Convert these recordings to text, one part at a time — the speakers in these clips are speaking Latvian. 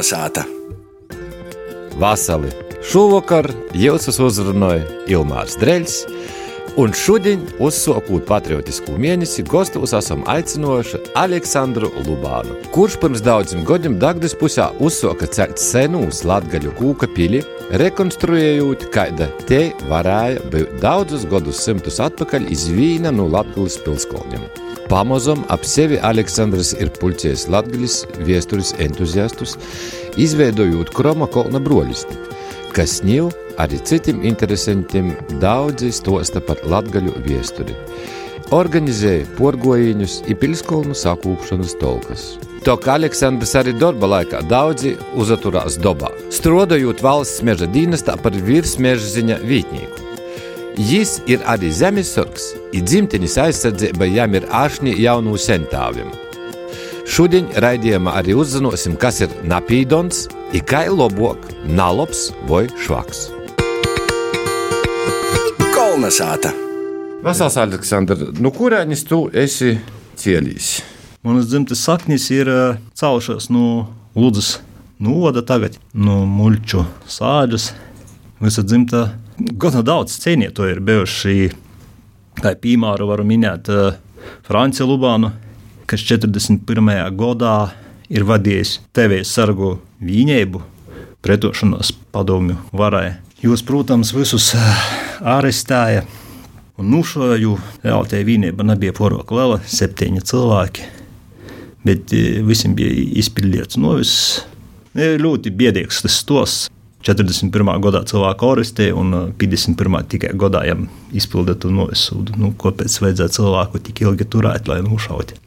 Kolnesāta! Vasali! Šovakar jūs uzrunāja Ilmārs Dreļs, un šodien, uzsākot patriotisku mēnesi, gastos esam aicinojuši Aleksandru Lubānu, kurš pirms daudziem gadiem Dagdas pusē uzsāka celt senūs latgaļu kūka pili, rekonstruējot, kāda te varēja būt daudzus gadus simtus atpakaļ iz vīna no Latgulis pilskolņiem. Pamazam ap sevi Aleksandrs ir pulcējis latgaļas viesturis entuziastus, izveidojot Kroma kolna broļisti, kas ņīv arī citiem interesantiem daudzi stosta par latgaļu viesturi. Organizēja porgojiņus i pilskolnu sakūpšanas tolkas. To, ka Aleksandrs arī darba laikā daudzi uzaturās dobā, strodojot valsts meža dienestā par virsmeža ziņa vītnieku. Jis ir arī zemesargs, ir dzimtenes aizsardzība, jām ir āršņi jaunu sentāvim. Šodien raidījumā arī uzzināsim, kas ir napīdons, ir kā lobok, nalops vai švaks. Kolnesāta! Vasals Aleksandr, nu kurēnis tu esi cielījis? Manas dzimtas saknis ir celšās no Lūdzes novada tagad, no muļķu sāģes. Visa dzimta gana daudz cienīto ir bijuši. Kā piemēru varu minēt uh, Franci Lubānu, kas 41. gadā ir vadījis TV sargu vīņēbu pretošanos padomju varai. Jūs, protams, visus arestēja un nušoju. Jā, tie vīnība nebija porok liela, septiņi cilvēki, bet visiem bija izpildīts novis. Ļoti biedīgs tas stos. 41. gadā cilvēku arestēja, un 51. tikai gadā viņam izpildīja to novisūdu. Nu, kāpēc vajadzēja cilvēku tik ilgi turēt, lai nušautu?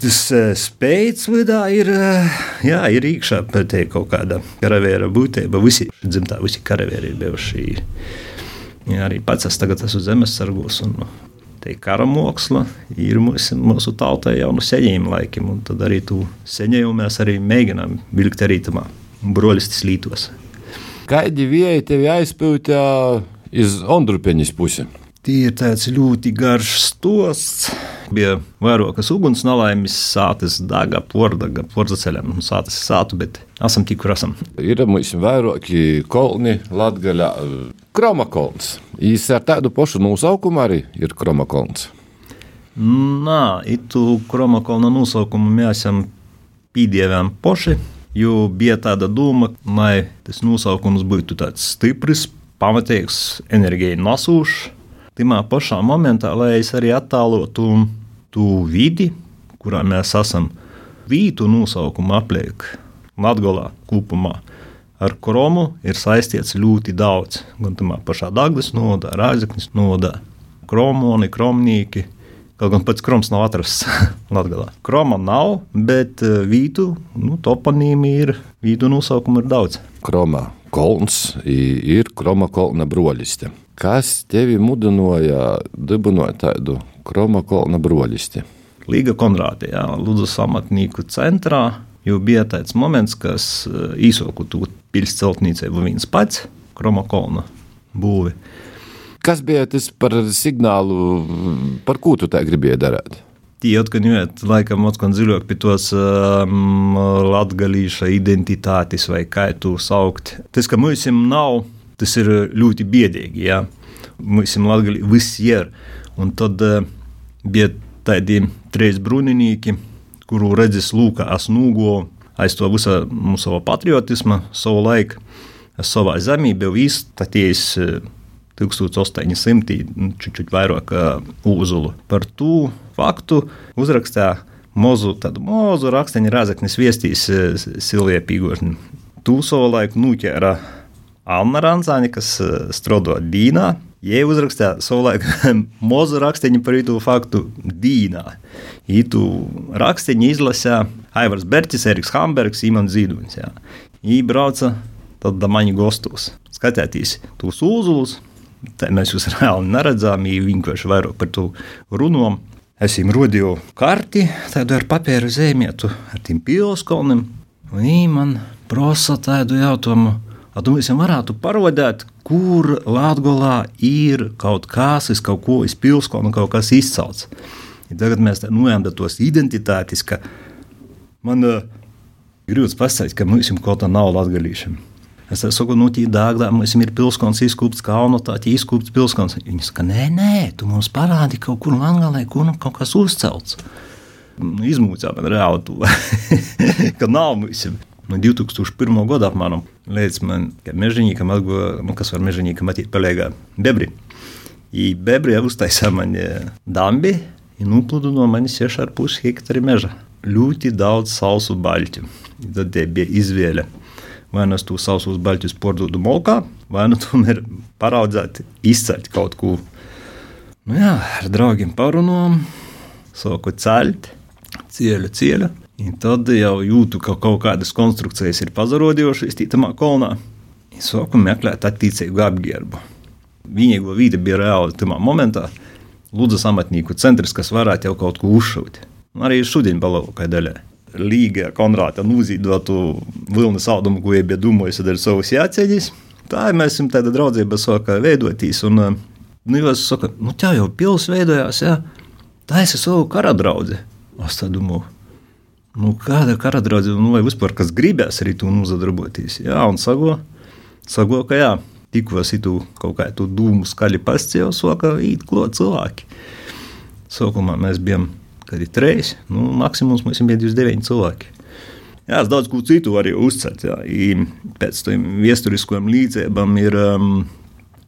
Tas spēks vidā ir, jā, ir iekšā te kaut kāda karavēra būtība. Visi dzimtā, visi karavēri ir bijuši. Jā, arī pats es tagad esmu zemesargos. Un, Te kara māksla ir mūsu, mūsu tautai jau no seniem laikiem, tad arī tu senējumu mēs arī mēģinām vilkt arī tamā broļistis lītos. Kādi vieji tevi aizpildīja iz Ondrupeņas pusi? Tie ir tāds ļoti garš stosts. Bija vairākas uguns nelaimes, sātas daga, pordaga, porzaceļam, un sātas sātu, bet esam tik, kur esam. Ir mums vairāki kolni Latgaļā. Kromakolns. Īs ar tādu pašu nosaukumu arī ir Kromakolns. Nā, itu Kromakolna nosaukumu mēs esam pīdievām poši, jo bija tāda doma, lai tas nosaukums būtu tāds stiprs, pamatīgs, enerģija nasūšs. Timā pašā momentā, lai es arī attēlotu to vidi, kurā mēs esam, vītu nosaukumu apliek Latvijā kopumā. Ar kromu ir saistīts ļoti daudz. Gan tā pašā Dānglas nodā, Rāzaknis nodā, kromoni, kromnīki. Kaut gan pats kroms nav atrasts Latvijā. Kroma nav, bet vītu nu, toponīmi ir, vītu nosaukumu ir daudz. Kroma kolns ir kroma kolna broļiste. Kas tevi mudināja dibinot tādu kroma kolna broļisti? Līga Konrāte, jā, Lūdzu amatnieku centrā, jo bija tāds moments, kas īsoku tu pils celtniecību viens pats, kroma kolna būvi. Kas bija tas par signālu, par ko tu tā gribēji darīt? Tie atskaņojot, laikam, atkal dziļāk pie tos um, latgalīša identitātes vai kā tu saukt. Tas, ka mums nav, tas ir ļoti biedīgi, jā. Mums latgalī viss ir. Un tad uh, bija tādi trīs bruninieki, kuru redzes lūkā es nūgo aiz to visu mūsu patriotismu, savu laiku. Savā zemē biju izstaties 1800, čučuļ vairāk uzulu. Par to faktu uzrakstīja mazu, tādu mazu raksteņu Rāzaknis viestīs Silvija Pīgošana. Tu savu laiku nuķēra Anna Ranzāni, kas strādā Dīnā. Jie uzrakstīja savulaik mazu rakstiņu par to faktu Dīnā. Itu rakstiņu izlasīja Aivars Berķis, Eriks Hambergs, Imants Zīdunis. Viņi brauca tad maņu gostos. Skatieties tos uzulus, tā mēs jūs reāli neredzām, viņi vienkārši vairāk par to runām. Es viņam rodīju karti, tādu ar papīra zīmētu, ar tiem pilskolniem. Viņi man prasa tādu jautājumu, vai tu visiem varētu parodēt, kur Latvijā ir kaut kas, kaut ko izpilskolnu, kaut kas izcelts. Ja tagad mēs nojām tos identitātes, ka man grūti pasakāt, ka mums kaut kā nav latgalīšiem. Es saku, nu, tā dārgā, mums ir pilskons izkūpts, kalnu tā izkūpts pilskons. Viņi saka, nē, nē, tu mums parādi kaut kur Langalē, kur nu kaut kas uzcelts. Nu, izmūcā man reāli to, ka nav mums. No 2001. gada apmēram līdz man, kad mežģīnīkam atgo, nu, kas var mežģīnīkam atīt palīgā bebri. I bebri uztaisā man dambi, un nuplūdu no manis 6,5 hektari meža. Ļoti daudz sausu baļķu. Tad bija izvēle vai nu es to sausos baļķus pārdodu molkā, vai nu tomēr paraudzēt, izcelt kaut ko. Nu jā, ar draugiem parunājām, sāku ceļot, ceļu, ceļu. Tad jau jūtu, ka kaut kādas konstrukcijas ir pazarodījušas tītamā kolonā. Sāku meklēt attīstību apģērbu. Vienīgā vide bija reāli tajā momentā. Lūdzu, amatnieku centrs, kas varētu jau kaut ko uzšūt. Arī šodien balavokai daļai. Līga Konrāta nūzīdotu vilnas audumu, ko bija domājis ar savus jāceļus. Tā ir mēs esam tāda draudzība sākā veidotīs. Un, nu, jūs sakat, nu, tā jau pils veidojās, jā. Tā ir savu kara draudzi. Es tā domāju, nu, kāda kara draudzība, nu, vai vispār kas gribēs arī tu nozadarboties. Jā, un sago, sago ka jā, tikko situ kaut kā tu dūmu skaļi pascēju, sāka īt klot cilvēki. Sākumā mēs bijām kad ir trīs, nu, maksimums mums ir 29 cilvēki. Jā, es daudz ko citu arī uzcelt. Jā. I pēc tam vēsturiskajām līdzībām ir um,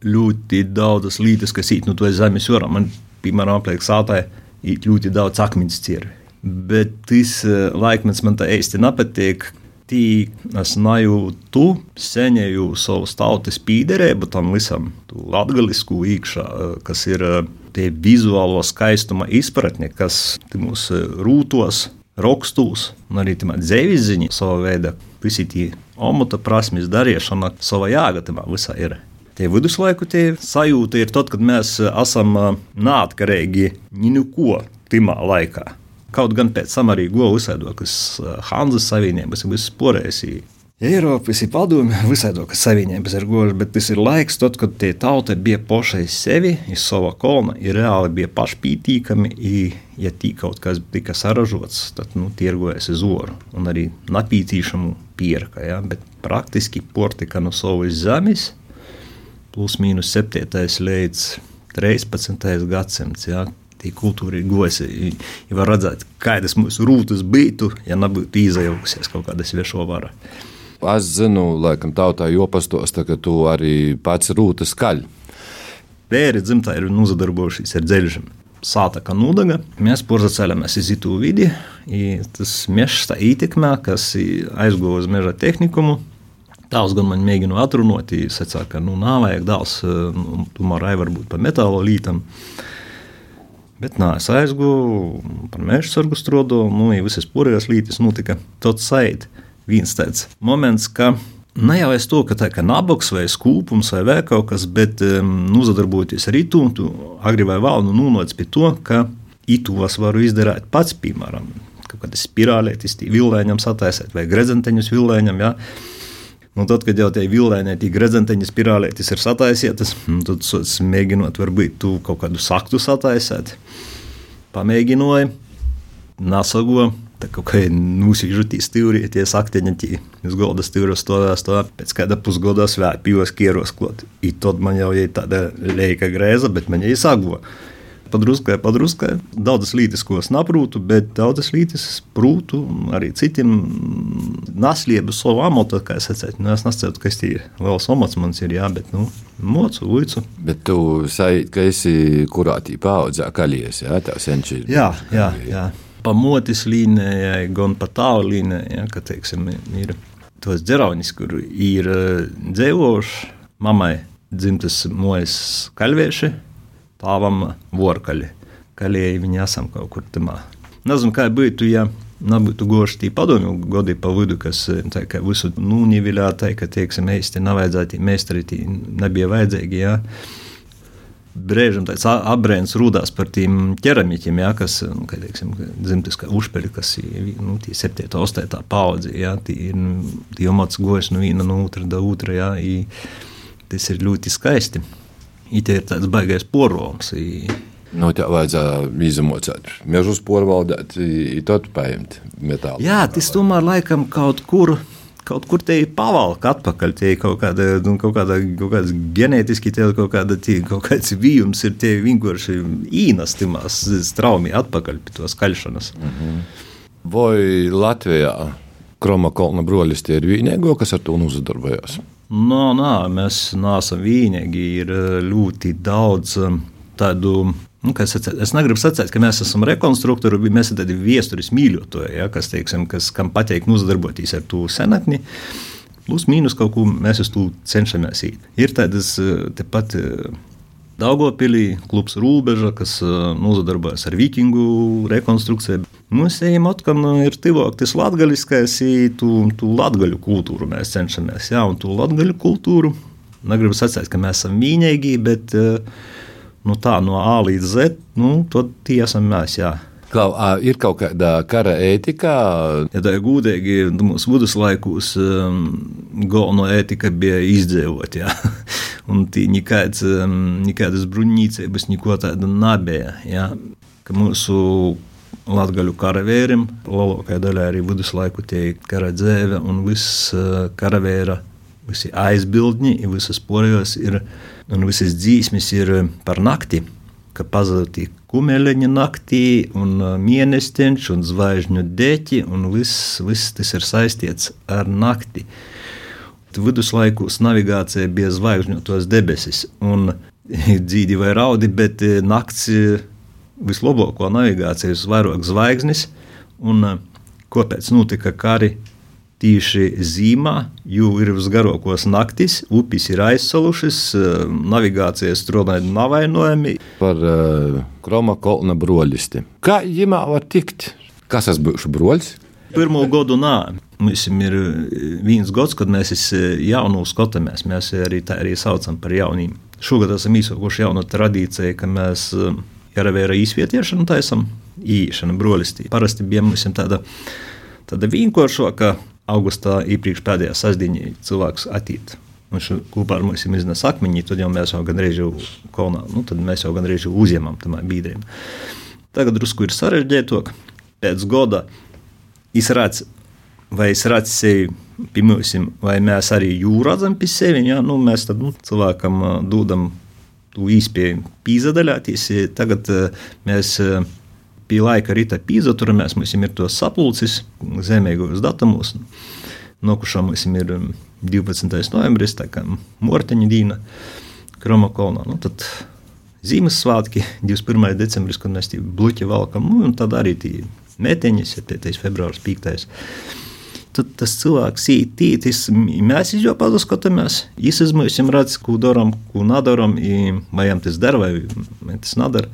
ļoti daudzas lietas, kas īt no to zemes jūrā. Man, piemēram, apliek sātā īt ļoti daudz akmens cieru. Bet tas uh, laikmets man tā īsti nepatīk. Tī es nejūtu, seņēju savas tautas pīderību tam visam, latgalisku īkšā, uh, kas ir uh, tie vizuālo skaistuma izpratne, kas mūsu rūtos, rakstos, un arī dzīsliņa savā veidā, visi tie omota prasmes darīšana, savā jāgatavā visā ir. Tie viduslaiku tie sajūta ir tad, kad mēs esam neatkarīgi no ko timā laikā. Kaut gan pēc tam arī go uzsēdokas Hanzas Savienības, visas porēs Eiropas ir padomi, visādi savienības ir goži, bet tas ir laiks, tad, kad tie tauta bija pašai sevi, iz sava kolna, ir reāli bija pašpītīkami, ja tī kaut kas tika saražots, tad nu, tirgojas uz oru un arī napītīšamu pierka, ja? bet praktiski portika no savas zemes, plus mīnus 7. līdz 13. gadsimts, ja? Tī kultūra ir gosi, ja var redzēt, kādas mūsu rūtas būtu, ja nebūtu izjaukusies kaut kāda svešo vara. Es zinu, laikam, tautā jopastos, ka tu arī pats rūta skaļi. Pēri dzimtā ir nozadarbojušies ar dzeļžiem. Sāta kā nudaga, mēs porzacēlamies iz itu vidi, tas mežs tā ietekmē, kas aizgoja uz meža tehnikumu. Tās gan man mēģina atrunāt, viņš sacīja, ka nu, nav vajag dāls, nu, tomēr arī varbūt pa metāla lītam. Bet nā, es aizgāju par meža sargu strodu, nu, ja visas pārējās lītis notika. Tad saiti viens tāds moments, ka Ne jau es to, ka tā ir nabaks vai skūpums vai vēl kaut kas, bet um, nozadarbojoties ar itu, tu agri vai vēl nu nonāc pie to, ka itos varu izdarīt pats, piemēram, kaut kādas spirālētis, vilēņam sataisēt vai grezenteņus vilēņam. Ja? Nu, tad, kad jau tie vilēņi, tie grezenteņi spirālētis ir sataisītas, nu, tad mēģinot, varbūt tu kaut kādu saktu sataisēt, pamēģināji, nasago Tā kā nūsīžutī stūrī, tie sakteņi, tie uz golda stūra stāvā stāvā. Pēc kāda pusgada svētā pījos kieros klāt. I tad man jau ir tāda leika grēza, bet man jau sagvo. Padruskai, padruskai. Daudzas lietas, ko es saprotu, bet daudzas lietas prūtu arī citiem nasliebu savu amatu, kā es teicu. Nu, es nesaku, ka tas ir liels amats man ir, jā, bet, nu, mocu, uicu. Bet tu sajūti, ka esi kurā tī paudzē kaļies, jā, tā senči. Jā, jā, jā. jā pa motis līnijai, gan pa tālu līnijai, ja, ka, teiksim, ir tos dzeraunis, kur ir eh, dzīvojuši mammai dzimtas mojas kalvieši, tāvam vorkaļi. Kalēji viņi esam kaut kur tamā. Nezinu, kā būtu, ja nebūtu goši tī padomju godi pa vidu, kas eh, tā, visu nūnivilā, tā, ka, teiksim, īsti nevajadzētu, mēstri nebija vajadzīgi, ja brīžam tāds apbrēns rūdās par tiem ķeramiķiem, ja, kas nu, teiksim, dzimtas kā užpeļi, kas ir nu, 7. un 8. paudze. Ja, tie ir nu, jomats gojas no viena no otra da otra. Ja, i, tas ir ļoti skaisti. It ir tāds baigais poroms. I, Nu, tā vajadzēja izmocīt, mežus pārvaldīt, tad paņemt metālu. Jā, tas tomēr laikam kaut kur. Kaut kur te ir pavalka atpakaļ, tie ir kaut, kāda, nu, kaut, kāda, kaut kāda ģenētiski, tie kaut, kāda, tie, kaut kāds vījums ir tie vienkārši īnastimās straumi atpakaļ pie to skaļšanas. -hmm. Vai Latvijā Kroma kolna broļus tie ir vienīgo, kas ar to nozadarbojas? No, nā, mēs neesam vienīgi. Ir ļoti daudz tādu Nu, es, es negribu sacīt, ka mēs esam rekonstruktori, bet mēs esam tādi viesturis mīļotāji, ja, kas, teiksim, kas, kam patīk nodarboties ar to senatni. Plus mīnus kaut ko mēs uz to cenšamies īt. Ir tādas tepat. Daugopilī klubs Rūbeža, kas nodarbojas ar vikingu rekonstrukciju. Mums ejam atkal ir tuvāk tas latgaliskais, tu, tu latgaļu kultūru mēs cenšamies, jā, un tu latgaļu kultūru. Negribu sacīt, ka mēs esam mīnīgi, bet uh, nu, tā no A līdz Z, nu, tad tie esam mēs. Jā. Klau, ir kaut kāda kara ētika. Ja tā ir gudīgi, tad mūsu viduslaikos um, galvenā ētika bija izdzīvot. Un tī nekāds, um, nekādas bruņīcības, neko tāda nebija. Ja? Ka mūsu latgaļu karavīriem, lielākajā daļā arī viduslaiku tie kara dzēve un viss uh, karavēra, visi aizbildņi, visas porējos ir un visas dzīsmes ir eh, par nakti, ka pazudīja kumeleņa naktī, un eh, mēnestiņš, un zvaigžņu deķi, un viss, viss tas ir saistīts ar nakti. Viduslaikos navigācija bija zvaigžņotos debesis, un dzīvi vai raudi, bet eh, nakts vislabāko navigāciju uz vairāk zvaigznes, un kāpēc notika kari tieši zīmā, jo ir visgarākos naktis, upes ir aizsalušas, navigācijas strādājot navainojami. Par uh, Kroma kolna broļisti. Kā ģimā var tikt? Kas es būšu broļs? Pirmo gadu nā. Mums ir viens gads, kad mēs jaunu skatāmies. Mēs arī tā arī saucam par jaunīm. Šogad esam izsaukuši jaunu tradīciju, ka mēs jāravēra īsvietiešanu taisam, īšana broļistī. Parasti bija mums tāda, tāda vienkāršāka augustā iepriekš pēdējā sastāvdaļā cilvēks attīstīt. Viņš kopā ar mums iznesa akmeņi, tad jau mēs jau gandrīz jau kolonā, nu, tad mēs jau gandrīz jau uzņemam tam biedriem. Tagad drusku ir sarežģītāk. Pēc gada redzu, vai es redzu sevi pie mums, vai mēs arī jūrā redzam pie sevis. Ja? Nu, mēs tad, nu, cilvēkam dodam īspēju pīzadaļāties. Tagad mēs pie laika rīta pīzaturamies, mums ir tos sapulcis zemīgos datumos. Nokušā mums ir 12. Um, novembris, tā kā Morteņa dīna, Kromakolnā. Nu, tad Ziemassvētki, 21. decembris, kad mēs tie bluķi valkam, nu, un tad arī tie meteņas, 7. februāris, 5. Tad tas cilvēks īetis, mēs jau paskatāmies, izsmeļamies, redzam, ko darām, ko nedarām, vai tas dara, vai tas nedara.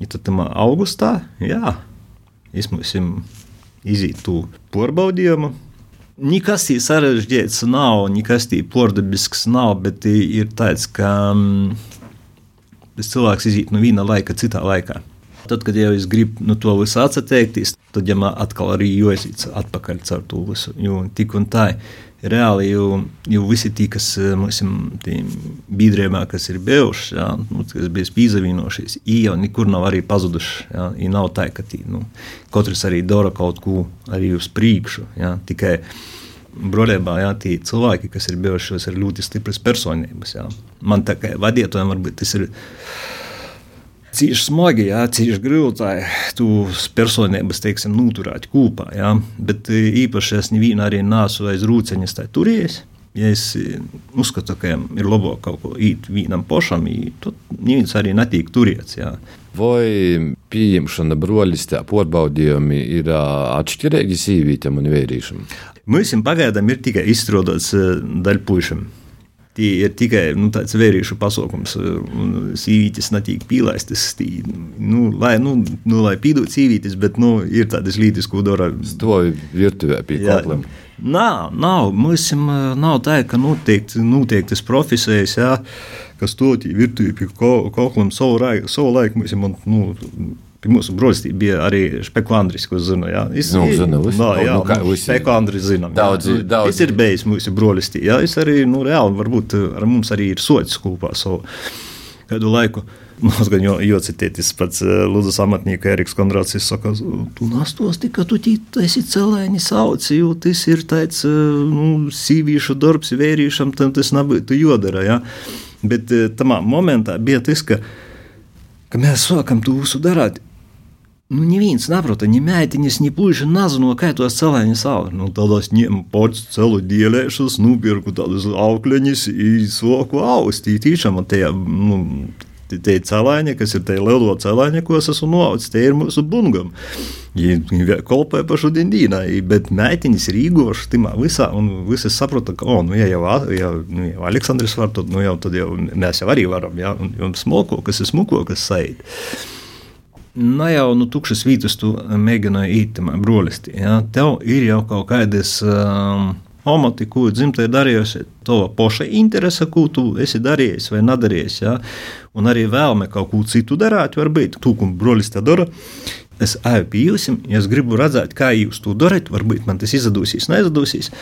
Ja tad tam augustā, jā, izmēsim iziet to porbaudījumu. Nekas tāds sarežģīts nav, nekas tāds pordabisks nav, bet ir tāds, ka tas cilvēks iziet no viena laika citā laikā. Tad, kad jau es gribu no to visu atteikties, tad jau man atkal arī jāiziet atpakaļ caur to visu. Jo tik un tā reāli jau, jau visi tie, kas eh, mums biedrībā, kas ir bijuši, jā, nu, kas bija pīzavīnošies, jau nekur nav arī pazuduši. Jā, nav tā, ka tī, nu, katrs arī dara kaut ko arī uz priekšu. Jā, tikai brolībā jā, tie cilvēki, kas ir bijuši, ir ļoti stipras personības. Jā. Man tā kā vadītājiem varbūt tas ir cīši smagi, jā, cīši grūti tos personības, teiksim, noturēt kopā. Jā. Bet e, īpaši es nevienu arī nāsu aiz rūceņas tā turējis. Ja es e, uzskatu, ka ir labāk kaut ko īt vienam pašam, tad neviens arī netiek turēts. Jā. Vai pieņemšana broļistē pārbaudījumi ir atšķirīgi sīvītam un vērīšam? Mums pagaidām ir tikai izstrādāts daļpušam. Tie ir tikai nu, tāds vērīšu pasākums. Sīvītis netiek pīlaistas, tī, nu, lai, nu, nu, lai pīdot sīvītis, bet nu, ir tādas lietas, ko dara. Stovi virtuvē pie kopliem. Nav, nav, mums nav tā, ka noteikti, noteiktas profesijas, jā, kas to virtuvē pie kopliem savu, savu laiku mums ir. Nu, Mūsu broļs bija arī spekulandris, ko zinu. Jā, es, nu, zinu, es, nā, jā, nu, kā, nu, spekulandris zinām. Daudz, jā. daudz. Es ir bijis mūsu broļs. Jā, es arī, nu, reāli, varbūt ar mums arī ir sots kopā savu kādu laiku. Mums gan jocitētis pats Lūdzu amatnieka Eriks Kondrācis saka, tu nastos tikai tu esi celēni sauci, jo tas ir tāds, nu, sīvīšu darbs vērīšam, tam tas nebūtu jodara, ja? Bet tamā momentā bija tas, ka, ka mēs sākam to visu darāt, Nu, neviens neprot, ne meitiņas, ne puiši nezina, kā tos celēņus sauc. Nu, tad es ņēmu pats celu dielēšus, nupirku tādus aukļus, izsoku austī. Tīšām, tie, nu, tie celēņi, kas ir tie lielo celēņi, ko es esmu noaucis, tie ir mūsu bungam. Viņi kolpē pa šodien dīnai, bet meitiņas ir īgošas timā visā, un visi saprota, ka, o, nu, ja jau, ja, nu, jau Aleksandrs var, tad, nu, jau, tad jau mēs jau arī varam, ja, un, un smoko, kas ir smuko, kas saīt ne jau nu, tukšas vietas tu mēģināji īstenībā brolisti. Ja? Tev ir jau kaut kādas. Um, Amati, ko dzimta ir darījusi, to paša interese, ko tu esi darījis vai nedarījis. Ja? Un arī vēlme kaut ko citu darīt, varbūt ko brolis te dara. Es eju pie jums, ja es gribu redzēt, kā jūs to darat, varbūt man tas izdosies, neizdosies.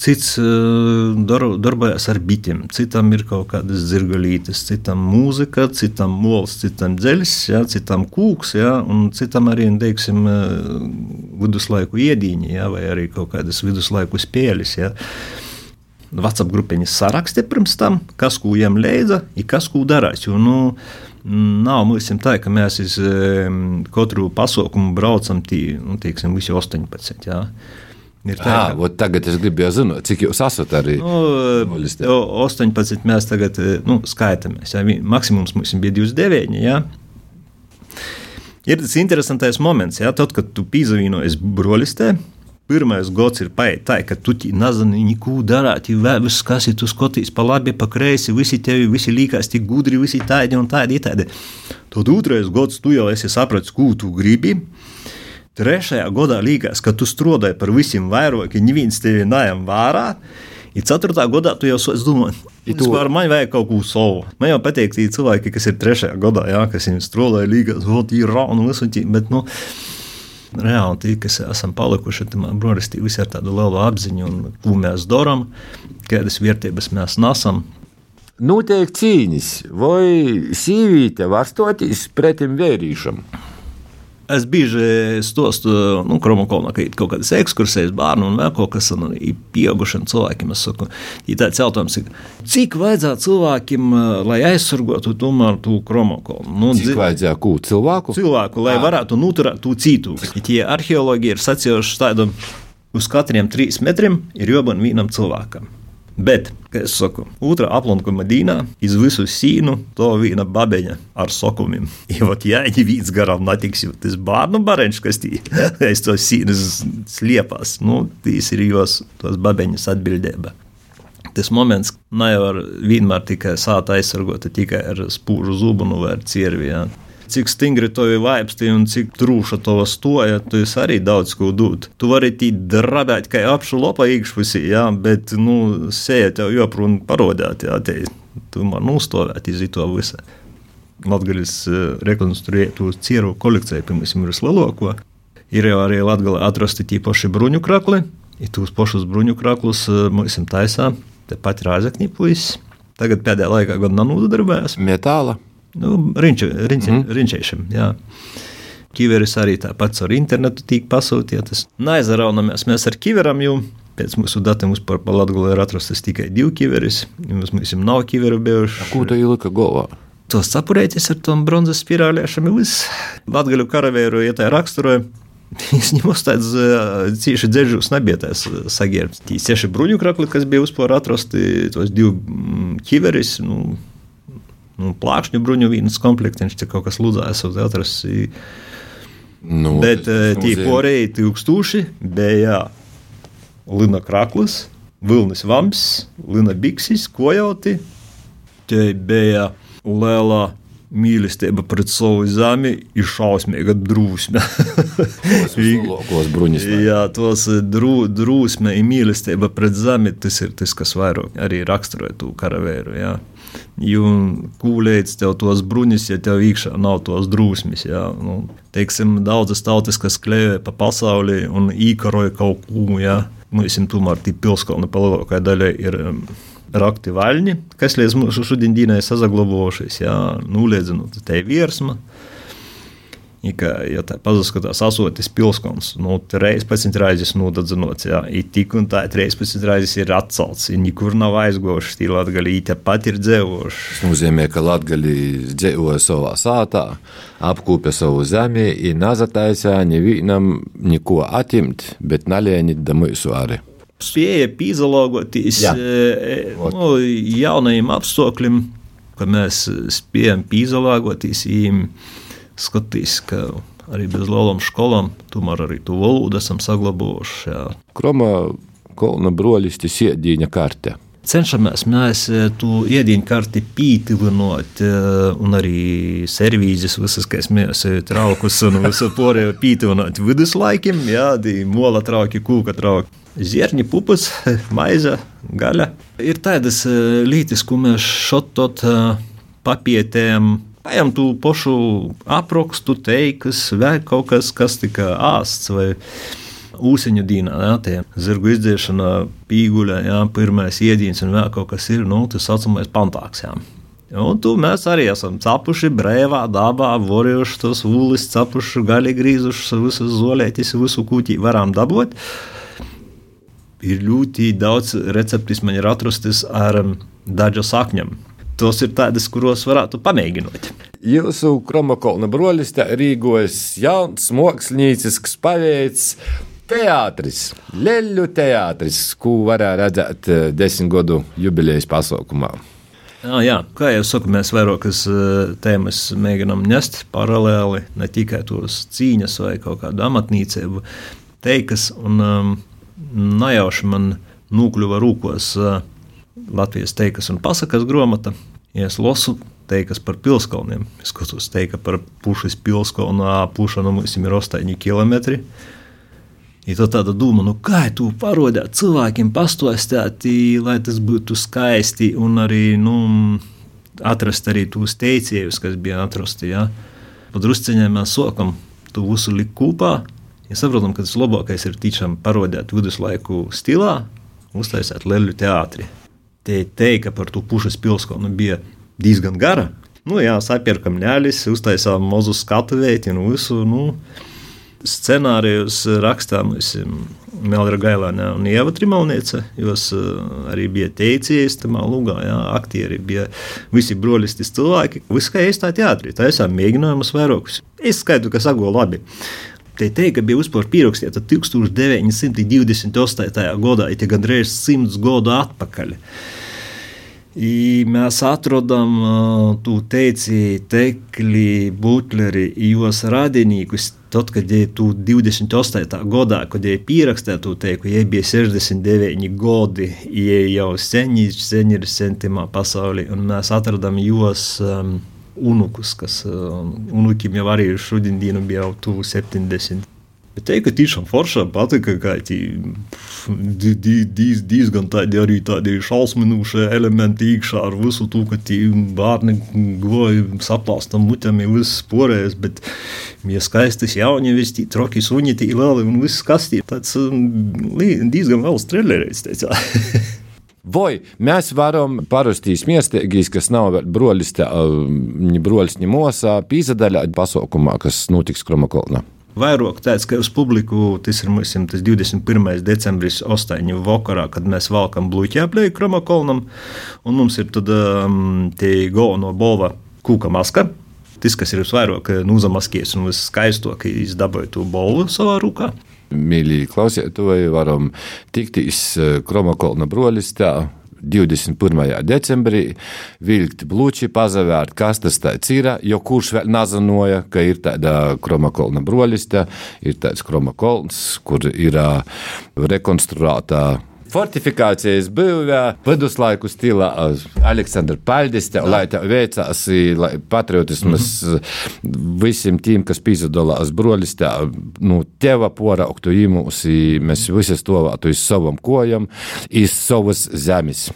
Cits uh, dar, darbojas ar bitēm, citam ir kaut kādas zirgalītes, citam mūzika, citam mols, citam dzeļs, ja, citam kūks, ja, un citam arī, teiksim, uh, viduslaiku iedīņi, ja, vai arī kaut kādas viduslaiku spēles. Ja. WhatsApp grupiņas saraksti pirms tam, kas ko viņam leidza, ir kas ko darās. Jo, nu, Nav mums tā, ka mēs uz katru pasaukumu braucam tī, nu, teiksim, visi 18. Jā. Ir tā, à, ka tagad es gribēju zināt, cik jūs esat arī. Nu, 18 mēs tagad nu, skaitāmies. Ja, maksimums mums bija 29. Ja. Ir tas interesantais moments, ja, tad, kad tu pīzavīnojies brolistē. Pirmais gads ir paiet tā, ka tu nezini, neko darāt, viss, kas ir tu skaties pa labi, pa kreisi, visi tevi, visi līkās tik gudri, visi tādi un tādi, tādi. Tad otrais gads tu jau esi sapratis, ko tu gribi. Trešajā gadā liekas, ka tu strādāji par visiem vairāk, ka neviens tevi neņem vērā. Ir ceturtā gadā tu jau domā, tu... par mani vajag kaut ko savu. Man jau patīk tie cilvēki, kas ir trešajā gadā, jā, kas viņam strādāja līgās, hot, ir rauna un visu ķī, bet, nu, reāli tie, kas esam palikuši, tad man broristī visi ar tādu lielu apziņu un ko mēs darām, kādas vērtības mēs nesam. Notiek cīņas, vai sīvīte var stoties pretim vērīšam? Es bieži stostu, nu, kromokolā, ka ir kaut kādas ekskursijas, bērnu un vēl kaut kas tāds - pieaugušiem cilvēkiem. Es saku, ja tāds jautājums ir, cik vajadzētu cilvēkiem, lai aizsargātu tomēr to kromokolu? Nu, cik vajadzētu kūt cilvēku? Cilvēku, lai varētu noturēt to citu. Tie arheologi ir sacījuši tādu, uz katriem trīs metriem ir jābūt vienam cilvēkam. Bet, kā es saku, otrā aplankuma dīnā iz visu sīnu to viena babeņa ar sokumiem. Ja vat jāņi vīds garām natiks, jo tas bārnu bareņš, kas tī aiz to sīnas sliepās, nu, tīs ir jos tos babeņas atbildēba. Tas moments nevar vienmēr tikai sāta aizsargota tikai ar spūžu zubunu vai ar cierviju cik stingri to ir vaipsti un cik trūša to stoja, tu arī daudz ko dod. Tu vari tī drabēt, kā apšu lopā iekšpusī, jā, bet, nu, sēja tev joprojām parodēt, jā, te, tu man uzstāvēt iz to visu. Latgaļas eh, rekonstruētu cieru kolekciju, piemēram, ir lielāko. Ir jau arī Latgalē atrasti tie paši bruņu krakli, ir tos pašus bruņu kraklus eh, mums taisā, tepat Rāzakņī puisis. Tagad pēdējā laikā gan nav nodarbējies. Metāla. Nu, riņķa, riņķa, mm. Riņķēšam, jā. Kiveris arī tāpat ar internetu tīk pasūtītas. Neaizraunamies mēs ar kiveram, jo pēc mūsu datiem par Latviju ir atrastas tikai divi kiveris. Mums, mums nav kiveru bijuši. Ko tu ielika galvā? Tos sapurēties ar tom bronzas spirāliešiem viss. Latgaļu karavēru ietai raksturoja. Viņš ņemos tāds cieši dzēžus nebietais saģērbs. Tī seši bruņu krakli, kas bija uzpār atrasti, tos divi kiveris, nu, nu, plākšņu bruņu vīnas komplekts, viņš kaut kas lūdzās uz atrasts. Nu, Bet tie porēji tūkstoši bija lina kraklis, vilnis vamps, lina biksis, kojauti. Te bija liela mīlestība pret savu zemi ir šausmīga drūsme. Jā, tos drū, drūsme un mīlestība pret zemi tas ir tas, kas vairāk arī raksturoja to karavēru. Jo kūlēts tev tos bruņus, ja tev iekšā nav tos drūsmis. Ja? Nu, teiksim, daudzas tautas, kas klēja pa pasauli un īkaroja kaut ko, ja? nu, tomēr tie pilskalni pa lielākajai daļai ir rakti vaļņi, kas līdz mūsu šodienai sazaglabojušies, jā, nulēdzinot te virsmu. Ka, ja tā pazaskatās asotis pilskons, nu, reiz pēc reizes nodadzinots, jā, ir tik un tā, reiz pēc reizes ir atcelts, ir nekur nav aizgošs, tī latgali pat ir dzēvošs. Tas nozīmē, ka latgali dzēvoja savā sātā, apkūpja savu zemi, ir nazataisā, nevienam neko atimt, bet nalienit da mūsu arī spēja pīzalogoties e, e, nu, jaunajiem apstākļiem, ka mēs spējam pīzalogoties, skatīs, ka arī bez lielām skolām, tomēr arī to valodu esam saglabājuši. Kroma kolna broļisti sēdīņa karte. Cenšamies mēs e, to iedīņu karti pītilinot, un arī servīzes visas, kas mēs traukus un visu pārējo pītilinot viduslaikiem, jā, mola trauki, kūka trauki zirņi, pupas, maize, gaļa. Ir tādas lietas, ko mēs šotot papietējam. Paņem tu pašu aprakstu, teikas, vai kaut kas, kas tika āsts vai ūsuņu dīnā, jā, tie zirgu izdziešana, pīguļa, jā, pirmais iedīns un vēl kaut kas ir, nu, tas saucamais pantāks, jā. Un tu mēs arī esam capuši brīvā dabā, vorījuši tos ulis, capuši gaļi grīzuši, visu zolētis, visu kūķi varam dabūt ir ļoti daudz receptes man ir atrastas ar dažu sakņiem. Tos ir tādas, kuros varētu pamēģināt. Jūsu kromokolna broļis rīkojas jauns, mākslinieks, paveids. Teātris, Leļu teātris, ko varēja redzēt eh, desmit gadu jubilejas pasaukumā. Jā, jā, kā jau saku, mēs vairākas tēmas mēģinām nest paralēli, ne tikai tos cīņas vai kaut kādu amatniecību, teikas. Un, um, nejauši man nokļuva rūkos Latvijas teikas un pasakas grāmata. Ja es lasu teikas par pilskalniem, es skatos teika par pušas pilskalnu, puša no mums ir 8 km. Ir tāda doma, nu kā tu parodēt cilvēkiem, pastostēt, lai tas būtu skaisti un arī nu, atrast arī tos teicējus, kas bija atrasti. Ja? Padrusceņā mēs sokam to visu likt kopā, Ja saprotam, ka tas labākais ir tiešām parodēt viduslaiku stilā, uztaisīt leļu teātri. Te teika par to pušas pilskonu bija diezgan gara. Nu, jā, sapirkam ļaļus, uztaisām mazu skatu veidu un visu. Nu, Scenārijus rakstām Melnija Gailāne un Ieva Trimalniece. Jos arī bija teicējas tamā lugā, jā, aktieri bija visi broļistis cilvēki. Viss kā iestā teātrī, taisām mēģinājumus vairākus. Es skaitu, ka sago labi. Te teikt, ka bija uzpār pierakstīta 1928. gadā, ir gandrīz simts gadu atpakaļ. I mēs atrodam uh, tu teici tekli, butleri, jos radinīkus, tad, kad jie tu 28. gadā, kad jie pierakstīja tu teiku, jie bija 69 gadi, jie jau seni, seni ir sentimā pasaulī, un mēs atradam jos um, unukus, kas unukiem jau arī šodien dienu bija jau tuvu 70. Bet teikt, ka tiešām foršām patika, ka diezgan tādi arī tādi šausminoši elementi iekšā ar visu to, ka tie bērni goja saplāstam mutēm, ir viss porējis, bet ja skaistas jauni, visi tie troki suņi, tie lieli un viss kastī. Tāds diezgan vēl strellerēts, teicā. Vai mēs varam parasti smieties, kas nav broļs, ne broļs, ne mosā, pīzadaļā pasaukumā, kas notiks Kromakolnā? Vairāk tāds, ka uz publiku tas ir mums 21. decembris, 8. vakarā, kad mēs valkam bloķi aplēju Kromakolnam, un mums ir tad um, tie go no bolva kūka maska. Tas, kas ir visvairāk nozamaskies un viskaistākais, dabūja to bolvu savā rūkā mīļie klausītāji, varam tikties eh, Kromakolna broļistā. 21. decembrī vilkt blūči, pazavērt, kas tas ir. Jo kurš vēl nezināja, ka ir tāda kromakolna broļista, ir tāds kromakolns, kur ir eh, rekonstruēta fortifikācijas būvē, viduslaiku stilā, Aleksandra Paļdiste, lai tā veicās, lai patriotismas mm -hmm. visiem tiem, kas piedalās broļistē, nu, teva porauktu īmūs, mēs visi stovātu iz savam kojam, iz savas zemes.